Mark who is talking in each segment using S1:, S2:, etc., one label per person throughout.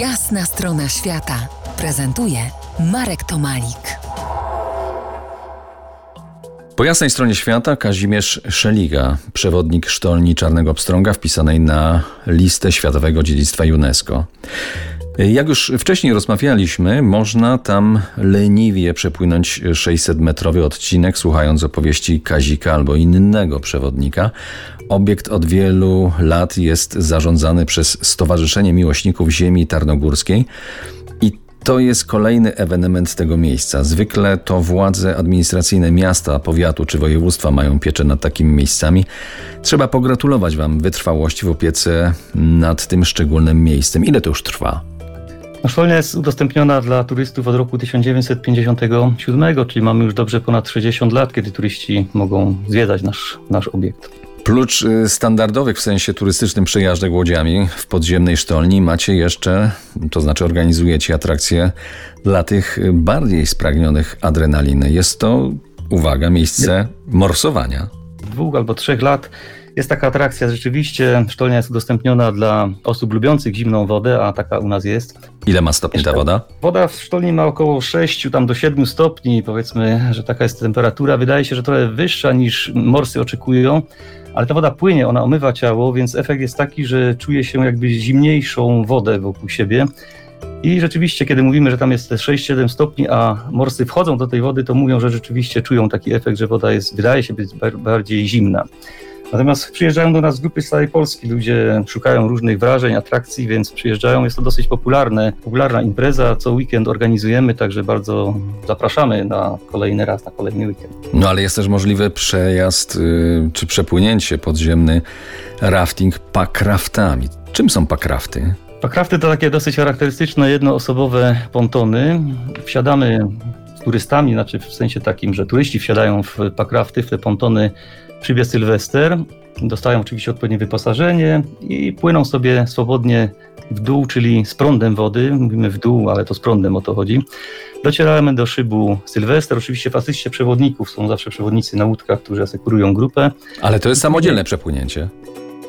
S1: Jasna strona świata prezentuje Marek Tomalik.
S2: Po jasnej stronie świata Kazimierz Szeliga, przewodnik sztolni Czarnego Pstrąga wpisanej na listę Światowego Dziedzictwa UNESCO. Jak już wcześniej rozmawialiśmy, można tam leniwie przepłynąć 600-metrowy odcinek, słuchając opowieści Kazika albo innego przewodnika. Obiekt od wielu lat jest zarządzany przez Stowarzyszenie Miłośników Ziemi Tarnogórskiej. To jest kolejny ewenement tego miejsca. Zwykle to władze administracyjne miasta, powiatu czy województwa mają pieczę nad takimi miejscami. Trzeba pogratulować Wam wytrwałości w opiece nad tym szczególnym miejscem. Ile to już trwa?
S3: Szkolnia jest udostępniona dla turystów od roku 1957, czyli mamy już dobrze ponad 60 lat, kiedy turyści mogą zwiedzać nasz, nasz obiekt.
S2: Prócz y, standardowych w sensie turystycznym przejażdżek łodziami w podziemnej sztolni macie jeszcze, to znaczy organizujecie atrakcje dla tych bardziej spragnionych adrenaliny. Jest to, uwaga, miejsce morsowania.
S3: Dwóch albo trzech lat jest taka atrakcja, rzeczywiście sztolnia jest udostępniona dla osób lubiących zimną wodę, a taka u nas jest.
S2: Ile ma stopni ta woda?
S3: Woda w sztolni ma około 6 tam do 7 stopni, powiedzmy, że taka jest temperatura. Wydaje się, że trochę wyższa niż morsy oczekują, ale ta woda płynie, ona omywa ciało, więc efekt jest taki, że czuje się jakby zimniejszą wodę wokół siebie. I rzeczywiście, kiedy mówimy, że tam jest 6-7 stopni, a morsy wchodzą do tej wody, to mówią, że rzeczywiście czują taki efekt, że woda jest, wydaje się być bardziej zimna. Natomiast przyjeżdżają do nas grupy z całej Polski, ludzie szukają różnych wrażeń, atrakcji, więc przyjeżdżają. Jest to dosyć popularne, popularna impreza. Co weekend organizujemy, także bardzo zapraszamy na kolejny raz, na kolejny weekend.
S2: No ale jest też możliwy przejazd yy, czy przepłynięcie podziemny, rafting pakraftami. Czym są pakrafty?
S3: Pakrafty to takie dosyć charakterystyczne jednoosobowe pontony. Wsiadamy z turystami, znaczy w sensie takim, że turyści wsiadają w pakrafty, w te pontony przybie Sylwester, dostają oczywiście odpowiednie wyposażenie i płyną sobie swobodnie w dół, czyli z prądem wody, mówimy w dół, ale to z prądem o to chodzi. Docieramy do szybu Sylwester, oczywiście w asyście przewodników są zawsze przewodnicy na łódkach, którzy asekurują grupę.
S2: Ale to jest samodzielne przepłynięcie.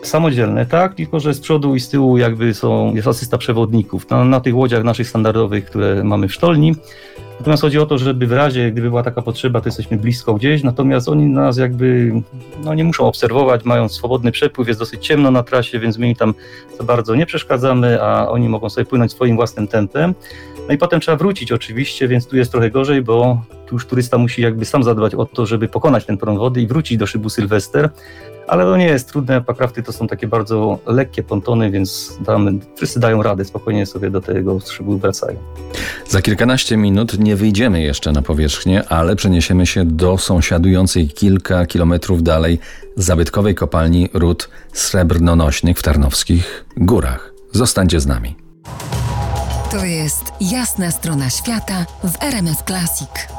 S3: Samodzielne, tak, tylko że z przodu i z tyłu jakby są, jest asysta przewodników. Na, na tych łodziach naszych standardowych, które mamy w sztolni, Natomiast chodzi o to, żeby w razie, gdyby była taka potrzeba, to jesteśmy blisko gdzieś, natomiast oni nas jakby no, nie muszą obserwować, mają swobodny przepływ, jest dosyć ciemno na trasie, więc my im tam za bardzo nie przeszkadzamy, a oni mogą sobie płynąć swoim własnym tempem. No i potem trzeba wrócić oczywiście, więc tu jest trochę gorzej, bo tu już turysta musi jakby sam zadbać o to, żeby pokonać ten prąd wody i wrócić do szybu Sylwester, ale to nie jest trudne, pakrafty to są takie bardzo lekkie pontony, więc tam wszyscy dają radę, spokojnie sobie do tego szybu wracają.
S2: Za kilkanaście minut nie wyjdziemy jeszcze na powierzchnię, ale przeniesiemy się do sąsiadującej kilka kilometrów dalej zabytkowej kopalni ród srebrnonośnych w Tarnowskich Górach. Zostańcie z nami.
S1: To jest jasna strona świata w RMS Classic.